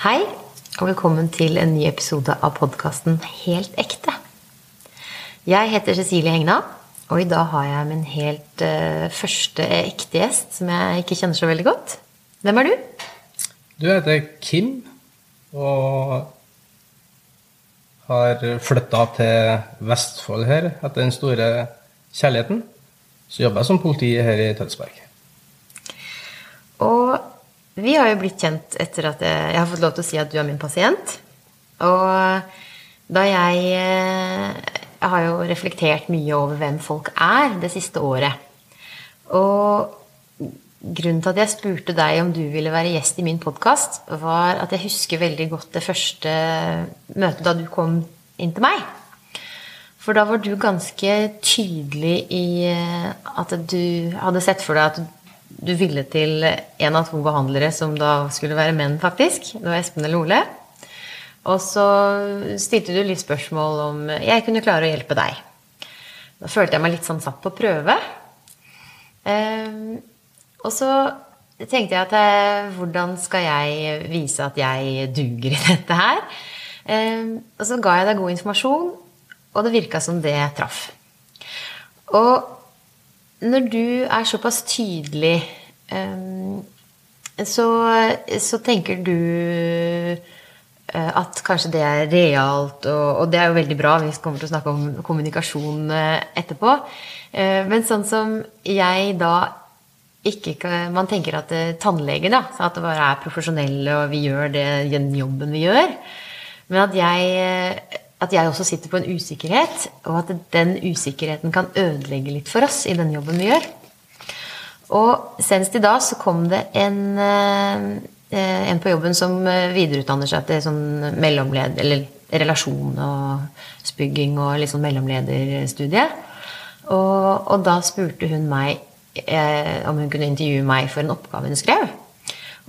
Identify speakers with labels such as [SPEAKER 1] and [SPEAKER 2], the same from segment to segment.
[SPEAKER 1] Hei, og velkommen til en ny episode av podkasten Helt ekte. Jeg heter Cecilie Hegna, og i dag har jeg min helt uh, første ekte gjest, som jeg ikke kjenner så veldig godt. Hvem er du?
[SPEAKER 2] Du heter Kim, og har flytta til Vestfold her etter den store kjærligheten. Så jobber jeg som politi her i Tønsberg.
[SPEAKER 1] Og vi har jo blitt kjent etter at jeg, har fått lov til å si at du er min pasient. Og da jeg Jeg har jo reflektert mye over hvem folk er det siste året. Og grunnen til at jeg spurte deg om du ville være gjest i min podkast, var at jeg husker veldig godt det første møtet da du kom inn til meg. For da var du ganske tydelig i at du hadde sett for deg at du ville til en av to behandlere som da skulle være menn, faktisk. Det var Espen eller Ole. Og så stilte du litt spørsmål om jeg kunne klare å hjelpe deg. Da følte jeg meg litt sånn satt på prøve. Eh, og så tenkte jeg at eh, hvordan skal jeg vise at jeg duger i dette her? Eh, og så ga jeg deg god informasjon, og det virka som det traff. Og når du er såpass tydelig, um, så, så, tenker du uh, at kanskje det er realt, og, og, det er jo veldig bra. Vi kommer til å snakke om kommunikasjon uh, etterpå. Men sånn som jeg da ikke Man tenker at tannlegen da, at det bare er profesjonelle, og vi gjør det, den jobben vi gjør. Men at jeg at jeg også sitter på en usikkerhet, og at den usikkerheten kan ødelegge litt for oss i den jobben vi gjør. Og senest i dag så kom det en, eh, en på jobben som videreutdanner seg til sånn mellomled... Eller relasjon og spygging og litt sånn mellomlederstudie. Og, og da spurte hun meg eh, om hun kunne intervjue meg for en oppgave hun skrev.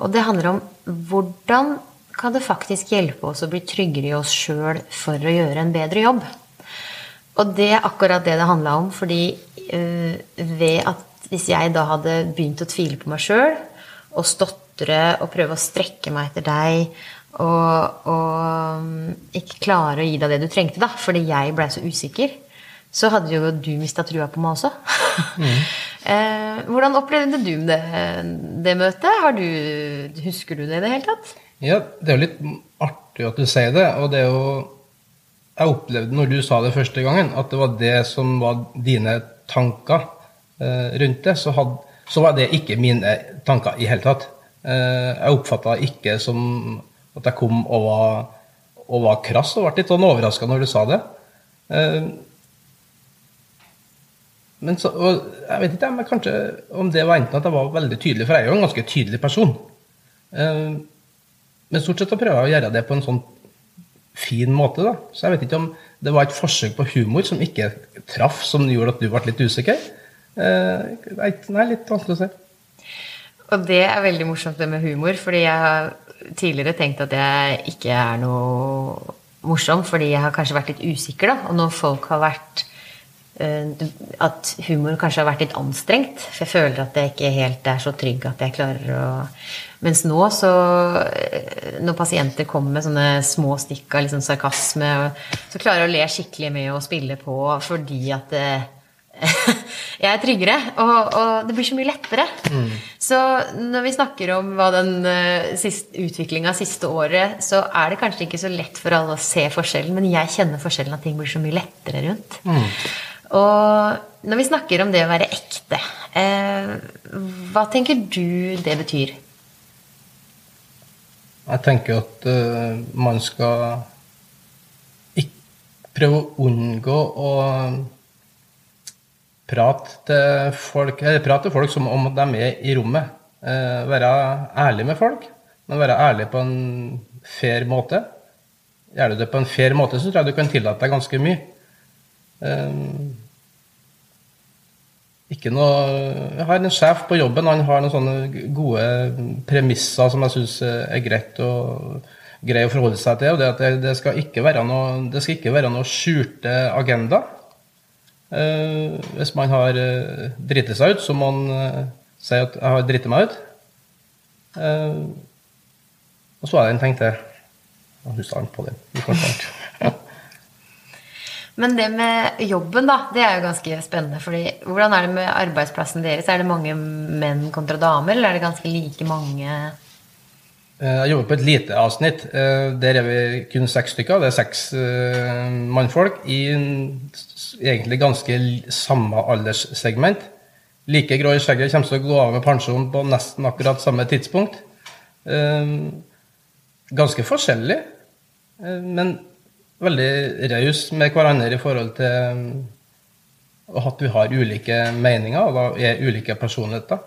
[SPEAKER 1] Og det handler om hvordan kan det faktisk hjelpe oss å bli tryggere i oss sjøl for å gjøre en bedre jobb. Og det er akkurat det det handla om, fordi øh, ved at hvis jeg da hadde begynt å tvile på meg sjøl og stotre og prøve å strekke meg etter deg og, og ikke klare å gi deg det du trengte, da, fordi jeg blei så usikker, så hadde jo du mista trua på meg også. Mm. eh, hvordan opplevde du det, det møtet? Du, husker du det i det hele tatt?
[SPEAKER 2] Ja, det er jo litt artig at du sier det. Og det er jo Jeg opplevde når du sa det første gangen, at det var det som var dine tanker eh, rundt det. Så, had, så, var det ikke mine tanker i hele tatt. Eh, jeg oppfatta ikke som at jeg kom og var, og var krass, og ble litt sånn overraska når du sa det. Eh, men så, jeg vet ikke men kanskje om det var enten at jeg var veldig tydelig, for jeg er jo en ganske tydelig person. Eh, men stort sett så prøver jeg å gjøre det på en sånn fin måte. da. Så jeg vet ikke om det var et forsøk på humor som ikke traff, som gjorde at du ble litt usikker. Eh, nei, litt vanskelig å se.
[SPEAKER 1] Og det er veldig morsomt det med humor, fordi jeg har tidligere tenkt at jeg ikke er noe morsom, fordi jeg har kanskje vært litt usikker, da. Og når folk har vært at humor kanskje har vært litt anstrengt. For jeg føler at jeg ikke helt er så trygg at jeg klarer å mens nå, så eh, Når pasienter kommer med sånne små stikk av liksom sarkasme, så klarer jeg å le skikkelig med å spille på fordi at eh, jeg er tryggere, og, og, det blir så mye lettere. Mm. Så når vi snakker om hva den uh, utviklinga siste året, så er det kanskje ikke så lett for alle å se forskjellen, men jeg kjenner forskjellen at ting blir så mye lettere rundt. Mm. Og når vi snakker om det å være ekte, eh, hva tenker du det betyr?
[SPEAKER 2] Jeg tenker at uh, man skal prøve å unngå å prate til folk, prate til folk som om de er i rommet. Uh, være ærlig med folk, men være ærlig på en fair måte. Gjør du det på en fair måte, så tror jeg du kan tillate deg ganske mye. Uh, ikke noe Jeg har en sjef på jobben, han har noen sånne gode premisser som jeg syns er greit å, grei å forholde seg til. og det, det, det, skal ikke være noe, det skal ikke være noe skjulte agenda. Eh, hvis man har eh, driti seg ut, så må man eh, si at 'jeg har driti meg ut'. Eh, Og så er det en ting til. Jeg husker han på den.
[SPEAKER 1] Men det med jobben, da, det er jo ganske spennende. fordi Hvordan er det med arbeidsplassen deres? Er det mange menn kontra damer, eller er det ganske like mange
[SPEAKER 2] Eh, Jeg jobber på et lite avsnitt. Eh, Der er vi kun seks stykker. Det er seks eh, mannfolk i en egentlig ganske samme alderssegment. Like grå i skjegget kommer til å gå av med pensjon på nesten akkurat samme tidspunkt. Ganske forskjellig, men veldig rause med hverandre i forhold til at vi har ulike meninger og da er ulike personligheter.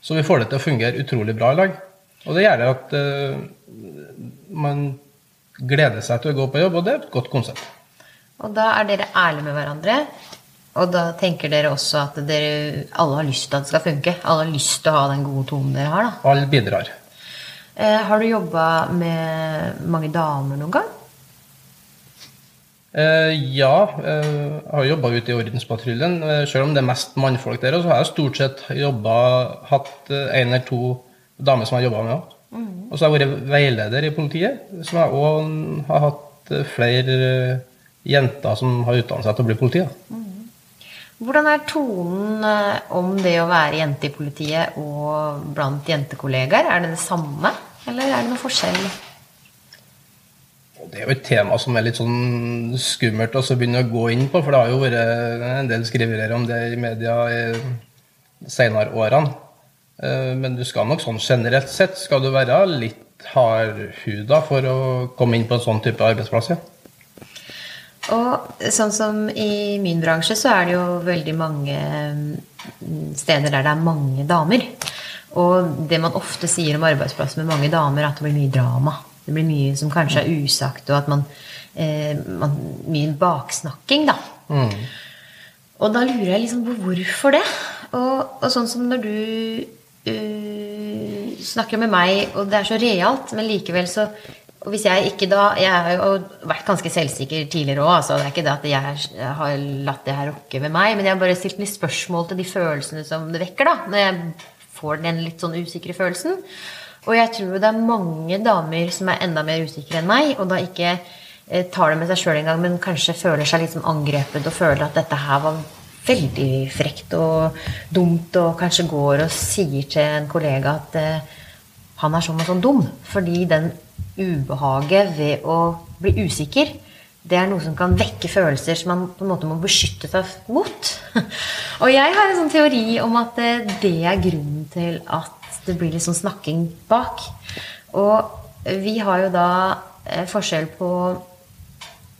[SPEAKER 2] Så vi får det til å fungere utrolig bra i lag. Og det gjør det at uh, man gleder seg til å gå på jobb, og det er et godt konsept.
[SPEAKER 1] Og da er dere ærlige med hverandre. Og da tenker dere også at dere alle har lyst til at det skal funke. Alle har lyst til å ha den gode tonen dere har. da.
[SPEAKER 2] Alle bidrar.
[SPEAKER 1] Uh, har du jobba med mange damer noen gang?
[SPEAKER 2] Eh, ja, eh, jeg har jobba ute i ordenspatruljen. Eh, selv om det er mest mannfolk der, så har jeg stort sett jobba, hatt én en eller to damer som jeg har jobba med òg. Og så har jeg vært veileder i politiet, som jeg òg har hatt eh, flere eh, jenter som har utdannet seg til å bli politi. Mm.
[SPEAKER 1] Hvordan er tonen eh, om det å være jente i politiet og blant jentekollegaer? Er det det samme, eller er det noe forskjell?
[SPEAKER 2] Og Det er jo et tema som er litt sånn skummelt å begynne å gå inn på, for det har jo vært en del skriverier om det i media i senere årene. Eh, Men du skal nok sånn generelt sett skal du være litt hardhuda for å komme inn på en sånn type arbeidsplass. Ja.
[SPEAKER 1] Og sånn som i min bransje, så er det jo veldig mange mm, steder der det er mange damer. Og det man ofte sier om arbeidsplasser med mange damer, er at det blir mye drama. Det blir mye som kanskje er usagt, og at man, eh, man Mye baksnakking, da. Og da lurer jeg liksom på hvorfor det. Og, og sånn som når du uh, snakker med meg, og det er så realt, men likevel så og hvis jeg ikke da Jeg har jo vært ganske selvsikker tidligere òg. Altså, det er ikke det at jeg har latt det her rokke ved meg, men jeg har bare stilt litt spørsmål til de følelsene som det vekker. da, Når jeg får den litt sånn usikre følelsen. Og jeg tror det er mange damer som er enda mer usikre enn meg, og da ikke eh, tar det med seg sjøl engang, men kanskje føler seg sånn angrepet og føler at dette her var veldig frekt og dumt, og kanskje går og sier til en kollega at eh, han er sånn og sånn dum. Fordi den ubehaget ved å bli usikker, det er noe som kan vekke følelser som man på en måte må beskytte seg mot. Og jeg har en sånn teori om at eh, det er grunnen til at det blir litt sånn snakking bak. Og vi har jo da eh, forskjell på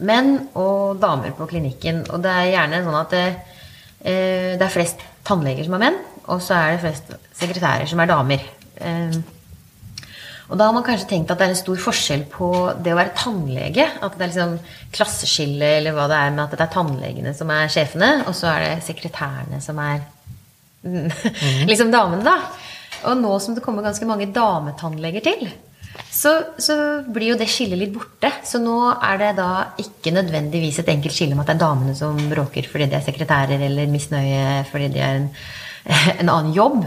[SPEAKER 1] menn og damer på klinikken. Og det er gjerne sånn at det, eh, det er flest tannleger som er menn, og så er det flest sekretærer som er damer. Eh, og da har man kanskje tenkt at det er en stor forskjell på det å være tannlege. At det er liksom klasseskille eller hva det er med at det er tannlegene som er sjefene, og så er det sekretærene som er liksom damene, da. Og nå som det kommer ganske mange dametannleger til, så, så blir jo det skillet litt borte. Så nå er det da ikke nødvendigvis et enkelt skille om at det er damene som bråker fordi de er sekretærer, eller misnøye fordi de er en, en annen jobb.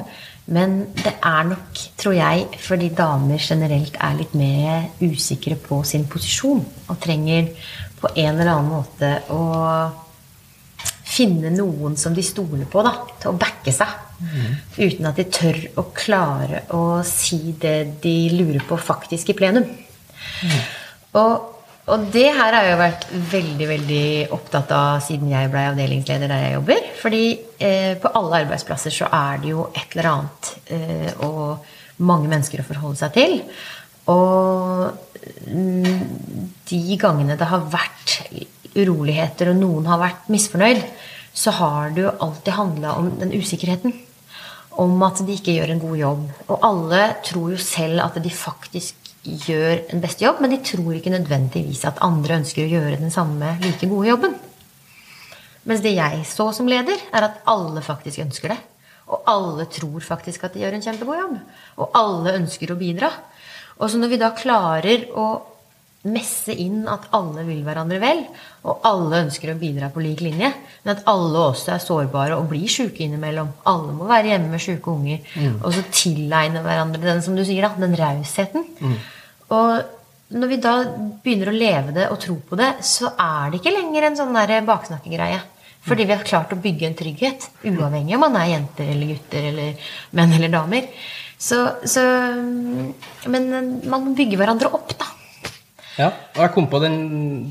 [SPEAKER 1] Men det er nok, tror jeg, fordi damer generelt er litt mer usikre på sin posisjon. Og trenger på en eller annen måte å finne noen som de stoler på, da, til å backe seg. Uten at de tør å klare å si det de lurer på faktisk i plenum. Og, og det her har jeg jo vært veldig veldig opptatt av siden jeg ble avdelingsleder der jeg jobber. Fordi eh, på alle arbeidsplasser så er det jo et eller annet eh, og mange mennesker å forholde seg til. Og mm, de gangene det har vært uroligheter, og noen har vært misfornøyd, så har det jo alltid handla om den usikkerheten. Om at de ikke gjør en god jobb. Og alle tror jo selv at de faktisk gjør en beste jobb, men de tror ikke nødvendigvis at andre ønsker å gjøre den samme like gode jobben. Mens det jeg så som leder, er at alle faktisk ønsker det. Og alle tror faktisk at de gjør en kjempegod jobb. Og alle ønsker å bidra. Og så når vi da klarer å messe inn at alle vil hverandre vel, og alle ønsker å bidra på lik linje, men at alle også er sårbare og blir syke innimellom. Alle må være hjemme med syke unger. Og så tilegne hverandre den som du sier da, den rausheten. Og når vi da begynner å leve det og tro på det, så er det ikke lenger en sånn der baksnakkegreie. Fordi vi har klart å bygge en trygghet, uavhengig om man er jenter eller gutter eller menn eller damer. Så, så Men man bygger hverandre opp, da.
[SPEAKER 2] Ja, og jeg kom på den,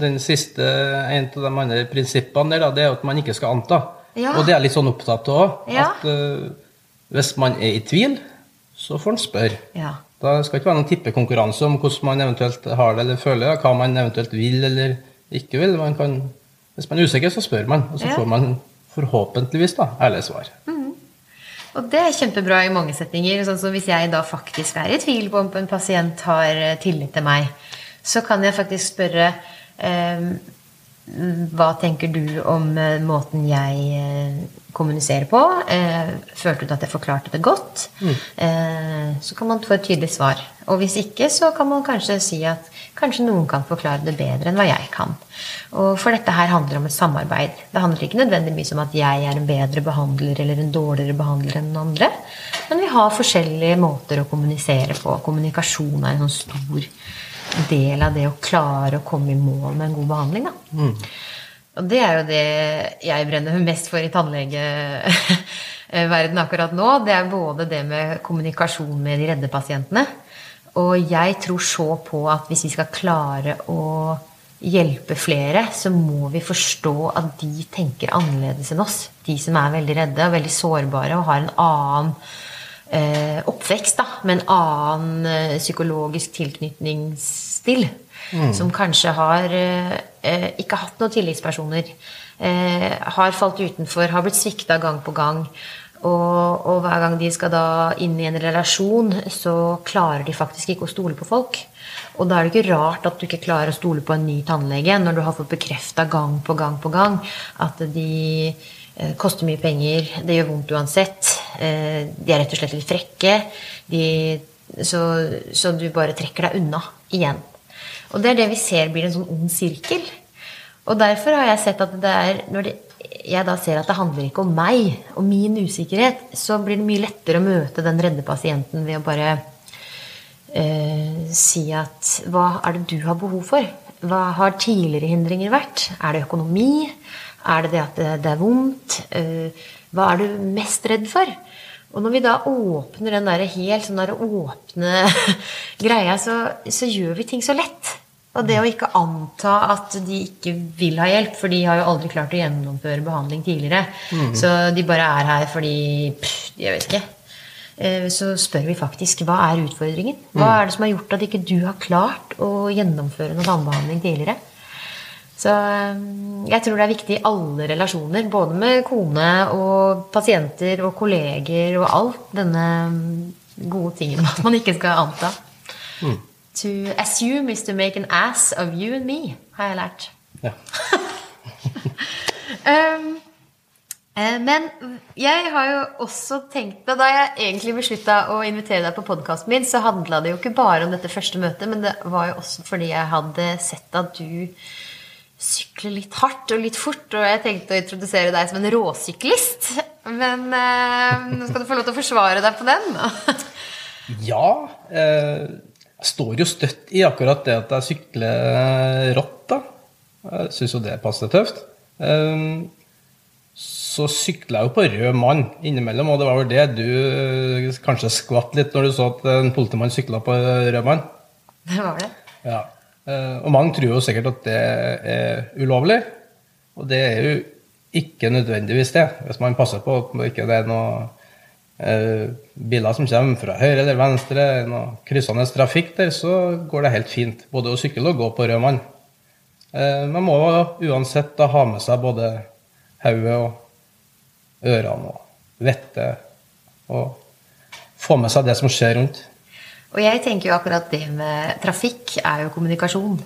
[SPEAKER 2] den siste, en av de andre prinsippene der, da, det er at man ikke skal anta.
[SPEAKER 1] Ja.
[SPEAKER 2] Og det er jeg litt sånn opptatt av òg.
[SPEAKER 1] Ja.
[SPEAKER 2] At uh, hvis man er i tvil, så får man spørre.
[SPEAKER 1] Ja.
[SPEAKER 2] Da skal det ikke være noen tippekonkurranse om hvordan man eventuelt har det eller føler det, hva man eventuelt vil eller ikke vil. Man kan, hvis man er usikker, så spør man, og så får man forhåpentligvis da, ærlige svar.
[SPEAKER 1] Og det er kjempebra i mange settinger. Sånn som hvis jeg da faktisk er i tvil på om en pasient har eh, tillit til meg, så kan jeg faktisk spørre eh, hva tenker du om eh, måten jeg eh, kommuniserer på? Eh, følte du at jeg forklarte det godt? Eh, så kan man få et tydelig svar. Og hvis ikke, så kan man kanskje si at kanskje noen kan forklare det bedre enn hva jeg kan. Og for dette her handler om et samarbeid. Det handler ikke nødvendigvis om at jeg er en bedre behandler eller en dårligere behandler enn den andre. Men vi har forskjellige måter å kommunisere på. Kommunikasjon er en sånn stor del av det å klare å komme i mål med en god behandling. Da. Og det er jo det jeg brenner mest for i tannlegeverdenen akkurat nå. Det er både det med kommunikasjon med de redde pasientene. Og jeg tror så på at hvis vi skal klare å hjelpe flere, så må vi forstå at de tenker annerledes enn oss. De som er veldig redde og veldig sårbare og har en annen eh, oppvekst, da, med en annen eh, psykologisk tilknytningsstil. Som kanskje har eh, eh, ikke hatt noen tillitspersoner. Eh, har falt utenfor, har blitt svikta gang på gang. Og, og hver gang de skal da inn i en relasjon, så klarer de faktisk ikke å stole på folk. Og da er det ikke rart at du ikke klarer å stole på en ny tannlege når du har fått bekrefta gang på gang på gang at de eh, koster mye penger, det gjør vondt uansett, eh, de er rett og slett litt frekke, de, så, så du bare trekker deg unna igjen. Og det er det vi ser blir en sånn ond sirkel. Og derfor har jeg sett at det er når det, jeg da ser at det handler ikke om meg og min usikkerhet, så blir det mye lettere å møte den redde pasienten ved å bare eh, si at hva er det du har behov for? Hva har tidligere hindringer vært? Er det økonomi? Er det det at det, det er vondt? Eh, hva er du mest redd for? Og når vi da åpner den der helt sånn der åpne greia, så, så gjør vi ting så lett. Og det å ikke anta at de ikke vil ha hjelp, for de har jo aldri klart å gjennomføre behandling tidligere. Så de bare er her fordi pff, Jeg vet ikke. Eh, Så spør vi faktisk hva er utfordringen? Hva er det som har gjort at ikke du har klart å gjennomføre noen tannbehandling tidligere? Så eh, jeg tror det er viktig i alle relasjoner, både med kone og pasienter og kolleger og alt denne mm, gode tingen med at man ikke skal anta. To assume is to make an ass of you and me, har jeg lært.
[SPEAKER 2] Ja.
[SPEAKER 1] Um, men jeg har jo også tenkt på Da jeg egentlig beslutta å invitere deg på podkasten min, så handla det jo ikke bare om dette første møtet, men det var jo også fordi jeg hadde sett at du sykler litt hardt og litt fort, og jeg tenkte å introdusere deg som en råsyklist. Men eh, nå skal du få lov til å forsvare deg på den.
[SPEAKER 2] Ja, eh, jeg står jo støtt i akkurat det at jeg sykler rått, da. Jeg syns jo det passer tøft. Eh, så sykler jeg jo på rød mann innimellom, og det var vel det du eh, kanskje skvatt litt når du så at en politimann sykla på rød mann?
[SPEAKER 1] Det var det.
[SPEAKER 2] Ja. Eh, Og mange tror jo sikkert at det er ulovlig, og det er jo ikke nødvendigvis det. Hvis man passer på at det ikke er noe eh, biler som kommer fra høyre eller venstre, noe kryssende trafikk der, så går det helt fint. Både å sykle og gå på rød mann. Eh, man må uansett da ha med seg både hodet og ørene og vettet, og få med seg det som skjer rundt.
[SPEAKER 1] Og jeg tenker jo akkurat det med trafikk er jo kommunikasjon.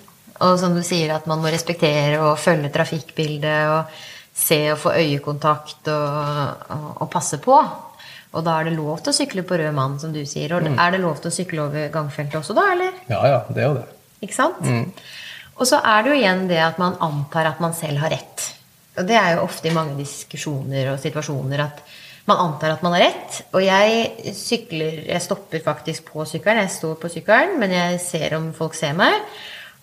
[SPEAKER 1] Og som du sier, at man må respektere og følge trafikkbildet og se og få øyekontakt og, og, og passe på. Og da er det lov til å sykle på rød mann, som du sier. Og er det lov til å sykle over gangfeltet også da, eller?
[SPEAKER 2] Ja, ja, det er jo det.
[SPEAKER 1] Ikke sant? Og så er det jo igjen det at man antar at man selv har rett. Og det er jo ofte i mange diskusjoner og situasjoner at man antar at man har rett. Og jeg sykler Jeg stopper faktisk på sykkelen. Jeg står på sykkelen, men jeg ser om folk ser meg.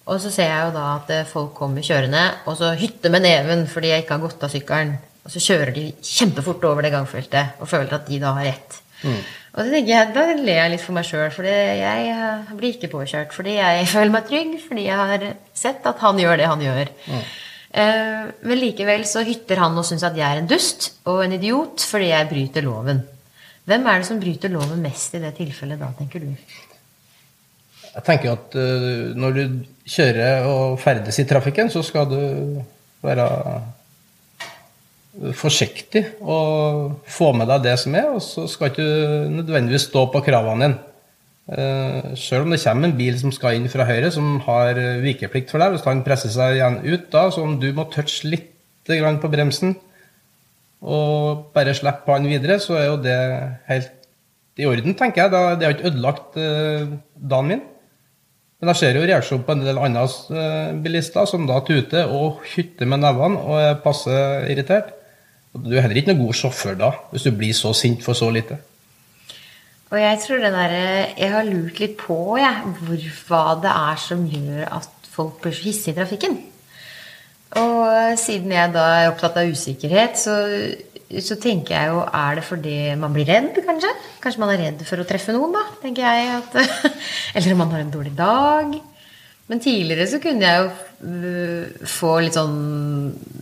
[SPEAKER 1] Og så ser jeg jo da at eh, folk kommer kjørende, og så hytter med neven fordi jeg ikke har gått av sykkelen. Og så kjører de kjempefort over det gangfeltet og føler at de da har rett. Mm. Og det tenker jeg, Da ler jeg litt for meg sjøl, for jeg eh, blir ikke påkjørt. Fordi jeg føler meg trygg, fordi jeg har sett at han gjør det han gjør. Mm. Eh, men likevel så hytter han og syns at jeg er en dust og en idiot fordi jeg bryter loven. Hvem er det som bryter loven mest i det tilfellet da, tenker du?
[SPEAKER 2] Jeg tenker at uh, når du kjører og ferdes i trafikken, så skal du være forsiktig og få med deg det som er, og så skal du nødvendigvis stå på kravene dine. Uh, selv om det kommer en bil som skal inn fra høyre, som har vikeplikt for deg, hvis han presser seg igjen ut da, så om du må touche litt på bremsen og bare slippe han videre, så er jo det helt i orden, tenker jeg. det har ikke ødelagt uh, dagen min. Men jeg ser jo reaksjonen på en del andre eh, bilister som da tuter og hytter med nevene og er passe irritert. Du er heller ikke noen god sjåfør da, hvis du blir så sint for så lite.
[SPEAKER 1] Og jeg tror det der, Jeg har lurt litt på ja, hva det er som gjør at folk blir så hissige i trafikken. Og siden jeg da er opptatt av usikkerhet, så så tenker jeg jo Er det fordi man blir redd, kanskje? Kanskje man er redd for å treffe noen, da? tenker jeg at, Eller om man har en dårlig dag. Men tidligere så kunne jeg jo øh, få litt sånn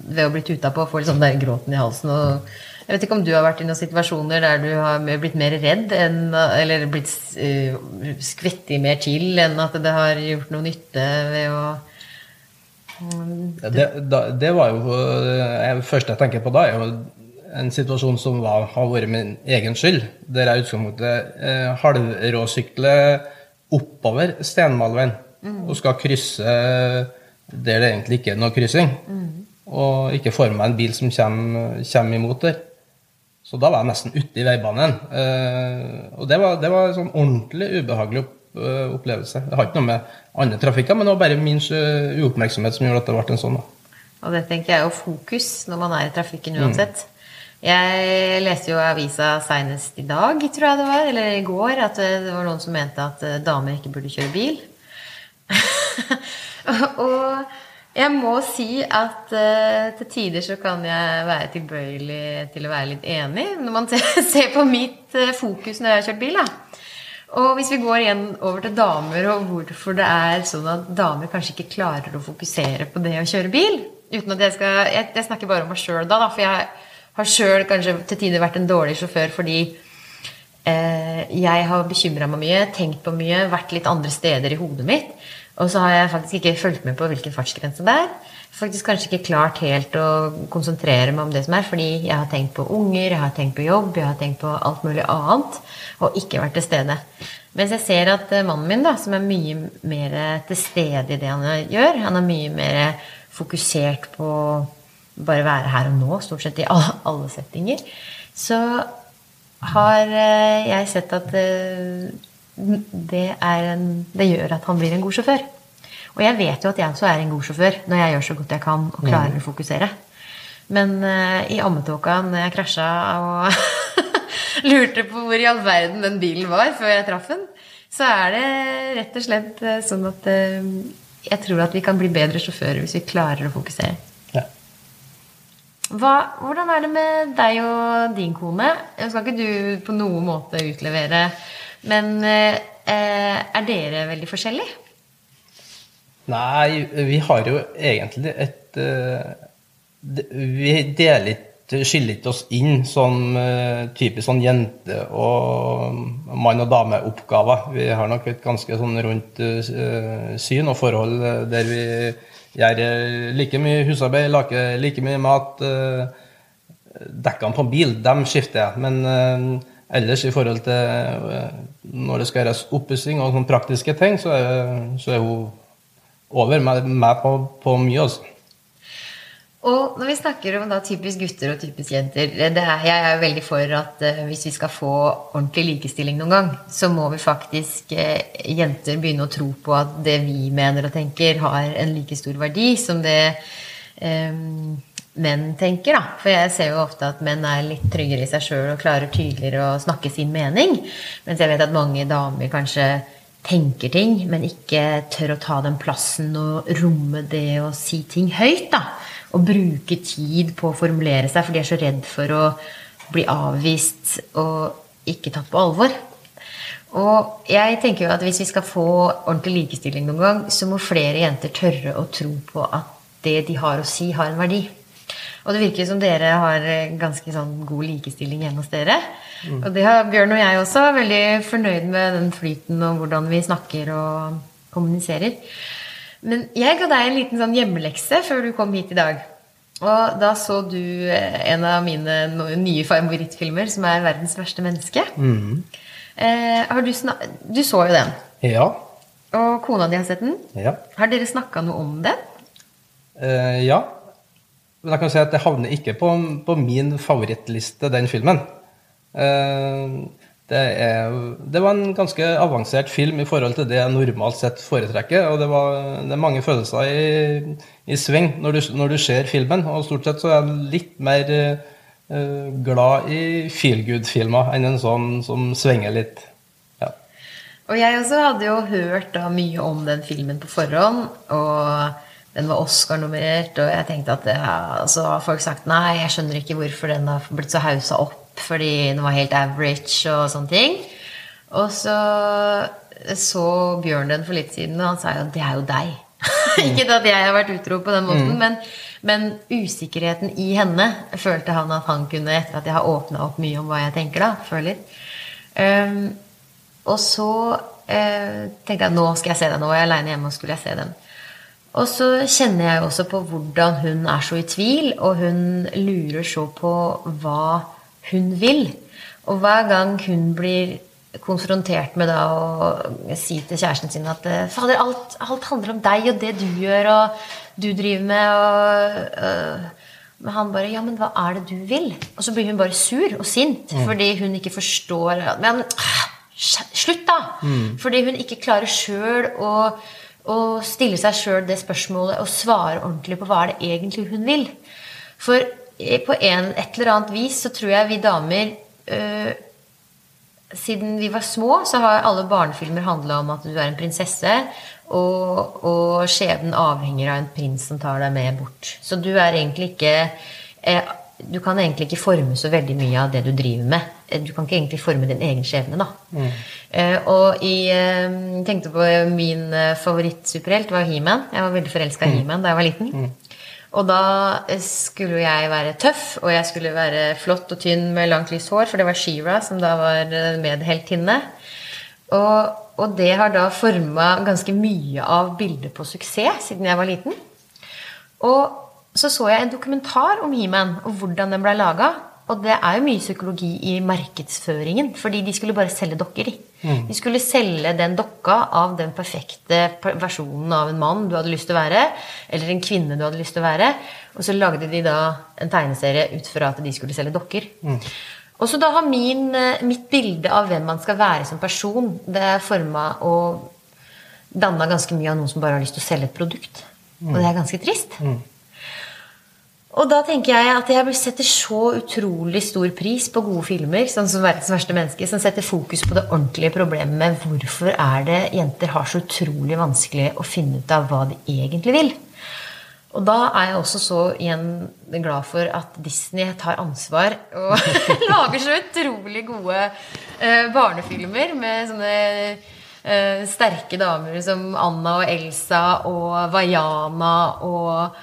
[SPEAKER 1] Ved å bli tuta på, få litt sånn der gråten i halsen. og jeg vet ikke om du har vært i noen situasjoner der du har blitt mer redd enn, eller blitt uh, skvettig mer til enn at det har gjort noe nytte ved å
[SPEAKER 2] um, det, da, det, var jo Det øh, første jeg tenker på da, er jo en situasjon som var, har vært min egen skyld. Der jeg i utgangspunktet eh, halvråsykler oppover Stenmalveien mm. og skal krysse der det egentlig ikke er noe kryssing. Mm. Og ikke får med en bil som kommer, kommer imot der. Så da var jeg nesten ute i veibanen. Eh, og det var, det var, en sånn ordentlig ubehagelig uh, opplevelse. Det har ikke noe med andre trafikker, men det var bare min uoppmerksomhet som gjorde at det ble en sånn.
[SPEAKER 1] Og det tenker jeg er jo fokus når man er i trafikken uansett. Mm. Jeg leste jo avisa seinest i dag, tror jeg det var, eller i går, at det var noen som mente at eh, damer ikke burde kjøre bil. og jeg må si at uh, til tider så kan jeg være tilbøyelig til å være litt enig når man ser på mitt uh, fokus når jeg har kjørt bil. da. Og hvis vi går igjen over til damer, og hvorfor det er sånn at damer kanskje ikke klarer å fokusere på det å kjøre bil uten at Jeg skal, jeg, jeg snakker bare om meg sjøl da, da, for jeg har sjøl kanskje til tider vært en dårlig sjåfør fordi jeg har bekymra meg mye, tenkt på mye, vært litt andre steder i hodet mitt. Og så har jeg faktisk ikke fulgt med på hvilken fartsgrense det er. Faktisk kanskje ikke klart helt å konsentrere meg om det som er, fordi jeg har tenkt på unger, jeg har tenkt på jobb, jeg har tenkt på alt mulig annet, og ikke vært til stede. Mens jeg ser at eh, mannen min, da, som er mye mer til stede i det han gjør, han er mye mer fokusert på bare være her og nå, stort sett i alle settinger, så har eh, jeg sett at eh, det, en, det, gjør at han blir en god sjåfør. Og jeg vet jo at jeg også er en god sjåfør når jeg gjør så godt jeg kan og klarer mm. å fokusere. Men uh, i ammetåka når jeg krasja og lurte på hvor i all verden den bilen var før jeg traff den, så er det rett og slett sånn at jeg tror at vi kan bli bedre sjåfører hvis vi klarer å fokusere. Hva, hvordan er det med deg og din kone? Jeg skal ikke du på noen måte utlevere, men eh, er dere veldig forskjellige?
[SPEAKER 2] Nei, vi har jo egentlig et uh, Vi deler ikke skiller ikke oss inn som uh, typisk sånn jente- og mann- og dame-oppgaver. Vi har nok et ganske sånn rundt uh, syn og forhold der vi Gjør like mye husarbeid, lager like mye mat. Eh, dekkene på bil, dem skifter jeg. Men eh, ellers i forhold til eh, når det skal gjøres oppussing og sånne praktiske ting, så er, så er hun over med meg på, på mye. altså.
[SPEAKER 1] Og når vi snakker om da typisk gutter og typisk jenter er, Jeg er jo veldig for at uh, hvis vi skal få ordentlig likestilling noen gang, så må vi faktisk uh, jenter begynne å tro på at det vi mener og tenker, har en like stor verdi som det um, menn tenker, da. For jeg ser jo ofte at menn er litt tryggere i seg sjøl og klarer tydeligere å snakke sin mening. Mens jeg vet at mange damer kanskje tenker ting, men ikke tør å ta den plassen og romme det å si ting høyt. da. Og bruke tid på å formulere seg, for de er så redd for å bli avvist og ikke tatt på alvor. Og jeg tenker jo at hvis vi skal få ordentlig likestilling noen gang, så må flere jenter tørre å tro på at det de har å si, har en verdi. Og det virker som dere har ganske sånn god likestilling hjemme hos dere. Mm. Og det har Bjørn og jeg også. Veldig fornøyd med den flyten og hvordan vi snakker og kommuniserer. Men jeg ga deg en liten sånn hjemmelekse før du kom hit i dag. Og da så du eh, en av mine nye favorittfilmer, som er 'Verdens verste menneske'. Mm. Eh, du, du, så jo den.
[SPEAKER 2] Ja.
[SPEAKER 1] Og kona di har sett den.
[SPEAKER 2] Ja.
[SPEAKER 1] Har dere snakka noe om den?
[SPEAKER 2] Eh, ja. Men jeg kan si at det havner ikke på, på min favorittliste, den filmen. Eh, det, er, det, var en ganske avansert film i forhold til det jeg normalt sett foretrekker. Og det, var, det er mange følelser i, i sving når du, når du, ser filmen. Og stort sett så er jeg litt mer uh, glad i feel good-filmer enn en sånn som svinger litt. Ja.
[SPEAKER 1] Og jeg også hadde jo hørt da mye om den filmen på forhånd. og den var Oscar-nummerert, og jeg tenkte at ja, så har folk sagt nei, jeg skjønner ikke hvorfor den har blitt så hausa opp fordi den var helt average og sånne ting. Og så så Bjørn den for litt siden, og han sa jo det er jo deg. ikke at jeg har vært utro på den måten, mm. men, men, usikkerheten i henne følte han at han kunne, etter at jeg har åpna opp mye om hva jeg tenker, da, føler. Um, og så uh, tenkte jeg nå skal jeg se den. Nå var jeg aleine hjemme og skulle jeg se den. Og så kjenner jeg også på hvordan hun er så i tvil, og hun lurer så på hva hun vil. Og hver gang hun blir konfrontert med da å si til kjæresten sin at Fader, alt, alt, handler om deg og det du gjør og du driver med, og øh, Men han bare Ja, men hva er det du vil? Og så blir hun bare sur og sint mm. fordi hun ikke forstår Men slutt, da! Mm. Fordi hun ikke klarer sjøl å og stille seg sjøl det spørsmålet og svare ordentlig på hva er det egentlig hun vil. For på en, et eller annet vis så tror jeg vi damer øh, Siden vi var små, så har alle barnefilmer handla om at du er en prinsesse, og, og skjebnen avhenger av en prins som tar deg med bort. Så du er egentlig ikke eh, du kan egentlig ikke forme så veldig mye av det du driver med. Eh, du kan ikke egentlig forme din egen skjebne, da. Mm. Eh, og jeg eh, tenkte på min favorittsuperhelt var He-Man. Jeg var veldig forelska i mm. He-Man da jeg var liten. Mm. Og da skulle jeg være tøff, og jeg skulle være flott og tynn med langt, lyst hår, for det var Shira som da var medheltinne. Og, og det har da forma ganske mye av bildet på suksess siden jeg var liten. Og så så jeg en dokumentar om He-Man og hvordan den ble laga. Og det er jo mye psykologi i markedsføringen, fordi de skulle bare selge dokker. Mm. De skulle selge den dokka av den perfekte versjonen av en mann du hadde lyst til å være, eller en kvinne du hadde lyst til å være. Og så lagde de da en tegneserie ut fra at de skulle selge dokker. Mm. Og så da har min, mitt bilde av hvem man skal være som person, det er forma og danna ganske mye av noen som bare har lyst til å selge et produkt. Mm. Og det er ganske trist. Mm. Og da tenker jeg at jeg setter så utrolig stor pris på gode filmer, sånn som 'Verdens verste menneske', som setter fokus på det ordentlige problemet med hvorfor er det jenter har så utrolig vanskelig å finne ut av hva de egentlig vil. Og da er jeg også så igjen glad for at Disney tar ansvar og lager så utrolig gode uh, barnefilmer med sånne uh, sterke damer som Anna og Elsa og Vaiana og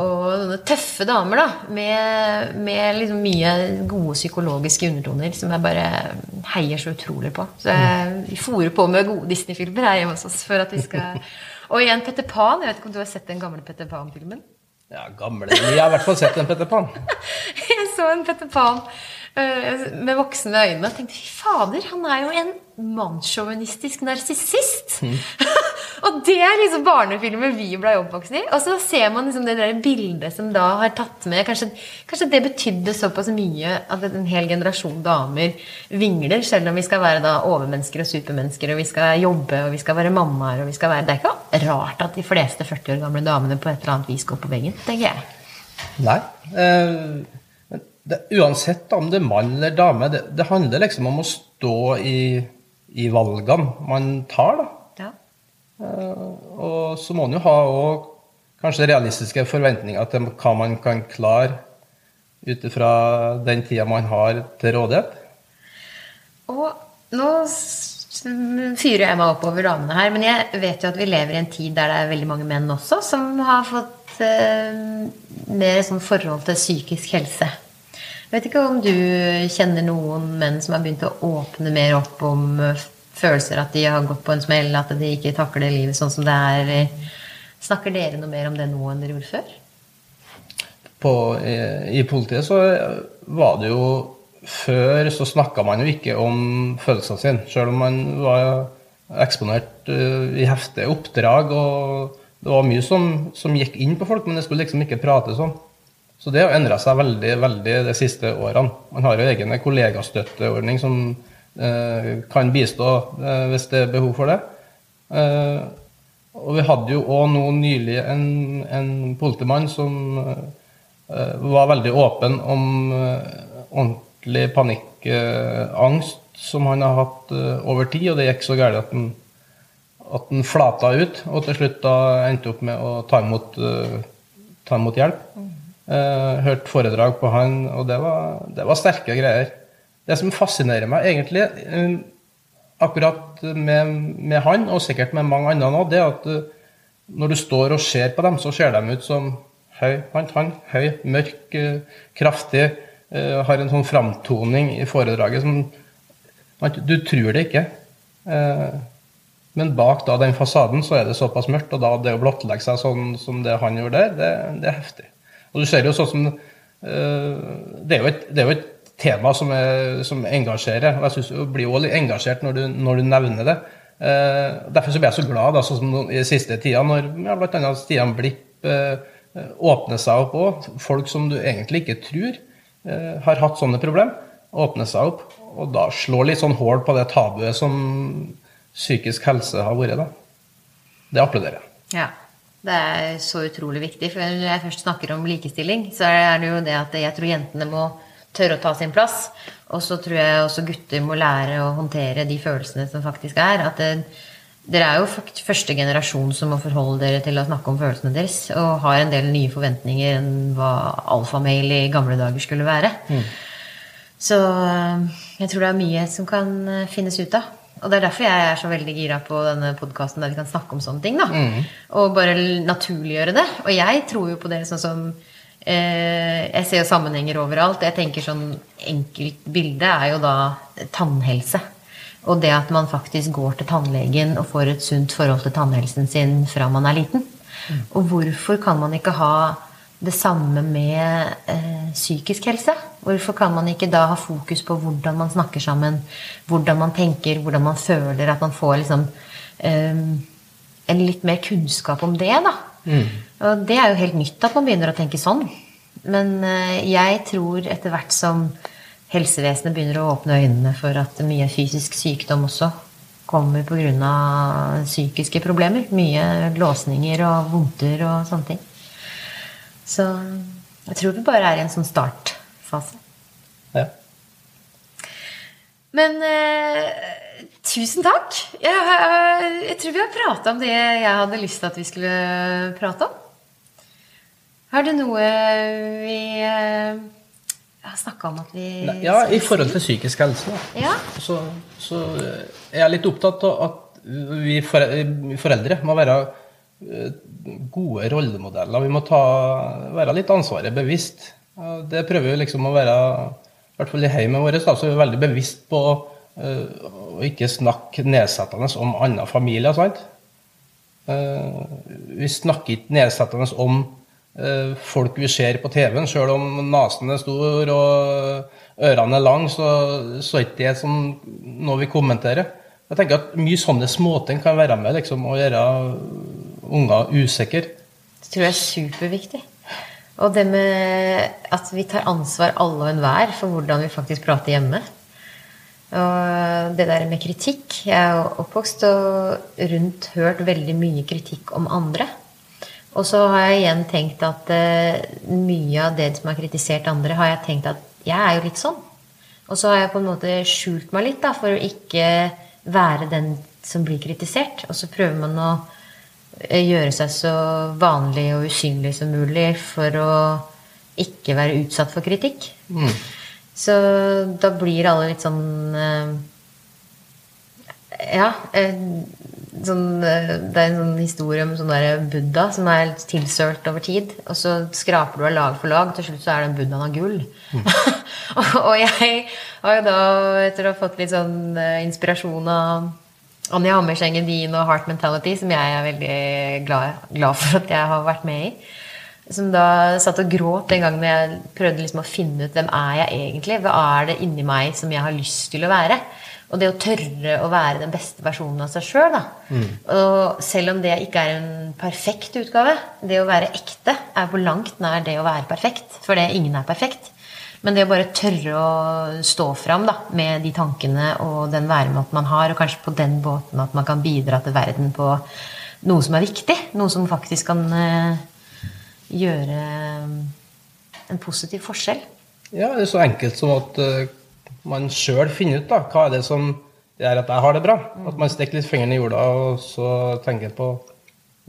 [SPEAKER 1] og tøffe damer da, med, med liksom mye gode psykologiske undertoner som jeg bare heier så utrolig på. Så jeg, fòrer på med gode Disney-filmer her hjemme hos oss. for at vi skal... Og igjen Petter Pan. Jeg vet ikke om du har sett den gamle Petter Pan-filmen?
[SPEAKER 2] Ja, gamle Jeg har i hvert fall sett en Petter Pan.
[SPEAKER 1] jeg så en Petter Pan uh, med voksne øyne og tenkte fy fader, han er jo en mannssjåvinistisk narsissist. Mm. og det er liksom barnefilmer vi ble oppvokst i. Og så ser man liksom det der bildet som da har tatt med Kanskje, kanskje det betydde såpass mye at en hel generasjon damer vingler, selv om vi skal være da overmennesker og supermennesker, og vi skal jobbe, og vi skal være mammaer, og vi skal være Det er ikke rart at de fleste 40 år gamle damene på et eller annet vis går på veggen, tenker jeg.
[SPEAKER 2] Nei. Eh, det, uansett om det er mann eller dame, det, det handler liksom om å stå i, i valgene man tar, da. Eh, og så må man jo ha òg kanskje realistiske forventninger til hva man kan klare ut ifra den tida man har til rådighet.
[SPEAKER 1] Og nå fyrer jeg meg opp over damene her, men jeg vet jo at vi lever i en tid der det er veldig mange menn også som har fått eh, mer sånn forhold til psykisk helse. Jeg vet ikke om du kjenner noen menn som har begynt å åpne mer opp om eh, følelser, at de har gått på en smell, at de ikke takler livet sånn som det er. Snakker dere noe mer om det nå enn dere gjorde før?
[SPEAKER 2] På, i, I politiet så var det jo Før så snakka man jo ikke om følelsene sine, sjøl om man var eksponert uh, i heftige oppdrag. og Det var mye som, som, gikk inn på folk, men det skulle liksom ikke prates om. Så det har endra seg veldig veldig de siste årene. Man har jo egen kollegastøtteordning som kan bistå uh, hvis det er behov for det. Og vi hadde jo òg nå nylig en, en politimann som uh, var veldig åpen om uh, ordentlig panikkangst uh, som han har hatt over tid, og det gikk så galt at han, at den flata ut, og til slutt da endte opp med å ta imot, ta imot hjelp. Hørt foredrag på han, og det var, det var sterke greier. Det som fascinerer meg egentlig akkurat med, med, han, og sikkert med mange andre nå, det er at uh, når du står og ser på dem, så ser de ut som høy, han, han, høy, mørk, uh, kraftig. Har en sånn framtoning i foredraget som Du tror det ikke. men bak da den fasaden så er det såpass mørkt, og da det å blottlegge seg sånn som det han gjorde der, det, det er heftig. Og du ser jo sånn som det er jo et, det er jo et tema som, er, som engasjerer. og Jeg synes du blir litt engasjert når du, når du nevner det. Eh, derfor så blir jeg så glad da, sånn som i siste tida, når ja, bl.a. Stian Blipp eh, åpner seg opp òg. Folk som du egentlig ikke tror eh, har hatt sånne problemer, åpner seg opp. Og da slår litt sånn hull på det tabuet som psykisk helse har vært. da. Det applauderer jeg.
[SPEAKER 1] Ja. Det er så utrolig viktig. For når jeg først snakker om likestilling, så er det jo det at jeg tror jentene må tørre å ta sin plass. Og så tror jeg også gutter må lære å håndtere de følelsene som faktisk er. At det, dere er jo første generasjon som må forholde dere til å snakke om følelsene deres. Og har en del nye forventninger enn hva alfamail i gamle dager skulle være. Mm. Så eh, jeg tror det er mye som kan eh, finnes ut av. Og det er derfor jeg er så veldig gira på denne podkasten der vi kan snakke om sånne ting. da. Mm. Og bare naturliggjøre det. Og jeg tror jo på det sånn som Eh, jeg ser jo sammenhenger overalt. Jeg tenker sånn Enkelt bilde er jo da tannhelse. Og det at man faktisk går til tannlegen og får et sunt forhold til tannhelsen sin fra man er liten. Mm. Og hvorfor kan man ikke ha det samme med eh, psykisk helse? Hvorfor kan man ikke da ha fokus på hvordan man snakker sammen, hvordan man tenker, hvordan man føler, at man får liksom eh, en litt mer kunnskap om det, da. Mm. Og det er jo helt nytt at man begynner å tenke sånn. Men eh, jeg tror etter hvert som helsevesenet begynner å åpne øynene for at mye fysisk sykdom også kommer pga. psykiske problemer. Mye låsninger og vondter og sånne ting. Så jeg tror vi bare er i en sånn startfase.
[SPEAKER 2] Ja.
[SPEAKER 1] Men eh, Tusen takk. Jeg, jeg, tror vi har prata om det jeg hadde lyst til at vi skulle prate om. Har det noe vi uh, har snakka om at vi
[SPEAKER 2] Ja, i forhold til psykisk helse.
[SPEAKER 1] Ja.
[SPEAKER 2] Så, så, er jeg litt opptatt av at vi foreldre må være eh, gode rollemodeller. Vi må ta, være litt ansvaret bevisst. Det prøver vi liksom å være, i hvert fall i hjemmet vårt, så er vi veldig bevisst på å ikke snakke nedsettende om andre familier. sant? Eh, vi snakker ikke nedsettende om eh, folk vi ser på TV-en, sjøl om nesen er stor og ørene er lange, så, så er ikke det sånn noe vi kommenterer. Jeg tenker at Mye sånne småting kan være med liksom, å gjøre unger usikre.
[SPEAKER 1] Det tror jeg er superviktig. Og det med at vi tar ansvar alle og enhver for hvordan vi faktisk prater hjemme. Og det der med kritikk Jeg er oppvokst og rundt hørt veldig mye kritikk om andre. Og så har jeg igjen tenkt at uh, mye av det som har kritisert andre, har jeg tenkt at jeg er jo litt sånn. Og så har jeg på en måte skjult meg litt da, for å ikke være den som blir kritisert. Og så prøver man å eh, gjøre seg så vanlig og usynlig som mulig for å ikke være utsatt for kritikk. Så da blir alle litt sånn eh, Ja. eh, Sånn, eh, det er en sånn historie om sånn der Buddha som er tilsølt over tid. Og så skraper du av lag for lag. Til slutt så er den buddhaen av gull. og, og jeg har jo da, etter å ha fått litt sånn eh, inspirasjon av Anja Hammerseng Edin og Heart Mentality, som jeg er veldig glad, glad for at jeg har vært med i. Som da satt og gråt den gangen jeg prøvde liksom å finne ut hvem er jeg egentlig. Hva er det inni meg som jeg har lyst til å være? Og det å tørre å være den beste versjonen av seg sjøl. Og selv om det ikke er en perfekt utgave, det å være ekte er på langt nær det å være perfekt. For det ingen er perfekt. Men det å bare tørre å stå fram da, med de tankene og den væremåten man har, og kanskje på den båten at man kan bidra til verden på noe som er viktig, noe som faktisk kan eh, gjøre eh, en positiv forskjell.
[SPEAKER 2] Ja, det er så enkelt som at eh, man sjøl finner ut da, hva er det som gjør at jeg har det bra. At man stikker litt fingeren i jorda og så tenker på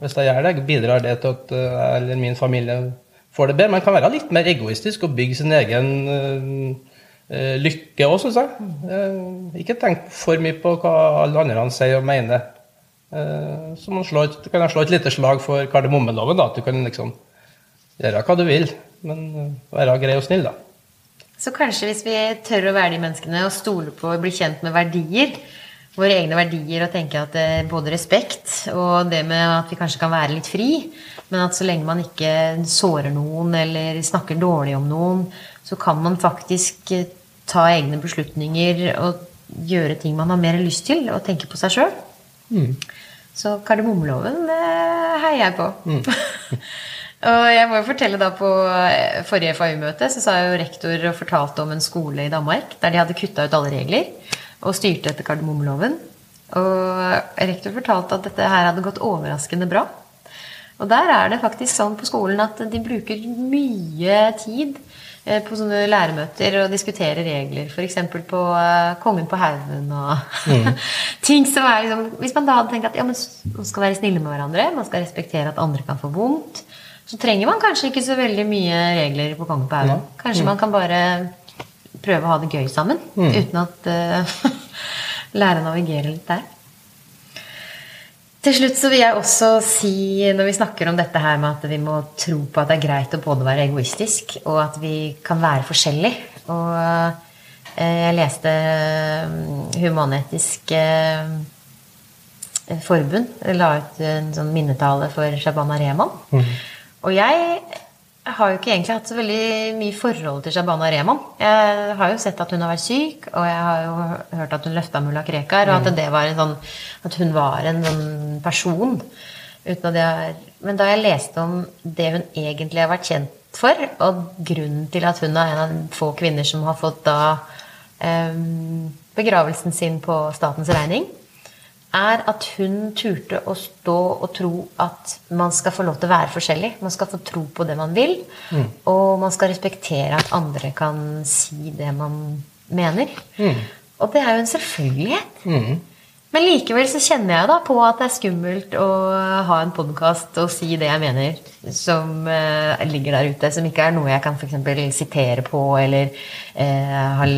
[SPEAKER 2] Hvis jeg gjør det, bidrar det til at eh, jeg eller min familie får det bedre. Man kan være litt mer egoistisk og bygge sin egen eh, lykke òg, syns jeg. Uh, ikke tenk for mye på hva alle andre sier og mener. Uh, så man slår, du kan slå et lite slag for kardemommeloven. da, At du kan liksom gjøre hva du vil, men være grei og snill, da.
[SPEAKER 1] Så kanskje hvis vi tør å være de menneskene og stole på og bli kjent med verdier, våre egne verdier, og tenke at det er både respekt og det med at vi kanskje kan være litt fri, men at så lenge man ikke sårer noen eller snakker dårlig om noen, så kan man faktisk eh, ta egne beslutninger og gjøre ting man har mer lyst til, og tenke på seg sjøl. Så kardemommeloven det heier jeg på. og jeg må jo fortelle da På eh, forrige FAU-møte så sa jo rektor og fortalte om en skole i Danmark der de hadde kutta ut alle regler og styrte etter kardemommeloven. Og rektor fortalte at dette her hadde gått overraskende bra. Og der er det faktisk sånn på skolen at de bruker mye tid eh, på sånne læremøter og diskuterer regler. F.eks. på eh, Kongen på haugen og ting som er liksom Hvis man da hadde tenkt at ja, men man skal være snille med hverandre, man skal respektere at andre kan få vondt, så trenger man kanskje ikke så veldig mye regler på Kongen på haugen. Kanskje man kan bare prøve å ha det gøy sammen uten at uh, lære å navigere litt der. Til slutt så vil jeg også si, når vi snakker om dette her med at vi må tro på at det er greit å både være egoistisk, og at vi kan være forskjellige Og eh, jeg leste mm, Human-Etisk eh, Forbund la ut en sånn minnetale for Shabana Rehman. Og jeg har jo ikke egentlig hatt så veldig mye forhold til Shabana Rehman. Jeg har jo sett at hun har vært syk, og jeg har jo hørt at hun løfta mulla Krekar, og at det var en sånn At hun var en sånn person. Jeg, men da jeg leste om det hun egentlig har vært kjent for, og grunnen til at hun er en av få kvinner som har fått da eh, begravelsen sin på statens regning, er at hun turte å stå og tro at man skal få lov til å være forskjellig. Man skal få tro på det man vil, og man skal respektere at andre kan si det man mener. Og det er jo en selvfølgelighet. Men likevel så kjenner jeg da på at det er skummelt å ha en podkast og si det jeg mener, som eh, ligger der ute, som ikke er noe jeg kan f.eks. sitere på, eller eh, ha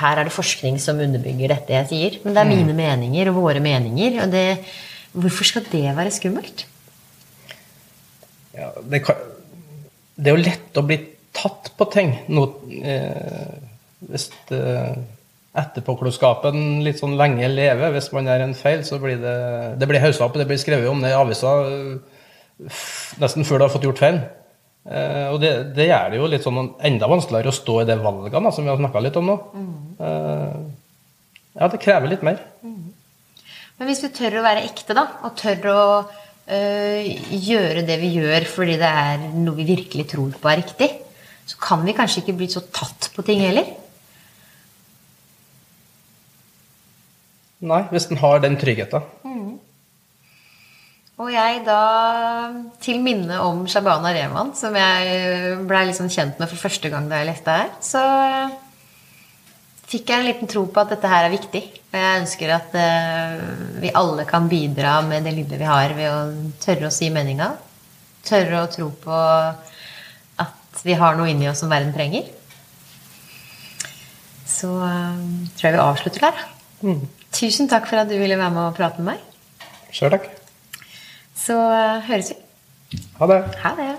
[SPEAKER 1] her er det forskning som underbygger dette jeg sier. Men det er mine meninger og våre meninger. Og det, hvorfor skal det være skummelt?
[SPEAKER 2] Ja, det, kan, det er jo lett å bli tatt på ting. Noe, eh, hvis eh, etterpåklokskapen litt sånn lenge lever, hvis man gjør en feil, så blir det det blir haussa opp, det blir skrevet om det i avisa eh, nesten før du har fått gjort feil. Eh, og det, det gjør det jo litt sånn enda vanskeligere å stå i det valgene da, som vi har snakka litt om nå. Eh, ja, det krever litt mer.
[SPEAKER 1] Men hvis vi tør å være ekte, da, og tør å øh, gjøre det vi gjør fordi det er noe vi virkelig tror på er riktig, så kan vi kanskje ikke bli så tatt på ting heller.
[SPEAKER 2] Nei, hvis en har den tryggheten.
[SPEAKER 1] Og jeg da, til minne om Shabana Rehman, som jeg blei liksom kjent med for første gang da jeg leste her, så fikk jeg en liten tro på at dette her er viktig. Og jeg ønsker at eh, vi alle kan bidra med det lille vi har, ved å tørre å si meninga. Tørre å tro på at vi har noe inni oss som verden trenger. Så eh, tror jeg vi avslutter der. Tusen takk for at du ville være med og prate med meg.
[SPEAKER 2] Sjøl takk.
[SPEAKER 1] Så eh, høres vi.
[SPEAKER 2] Ha det.
[SPEAKER 1] Ha det.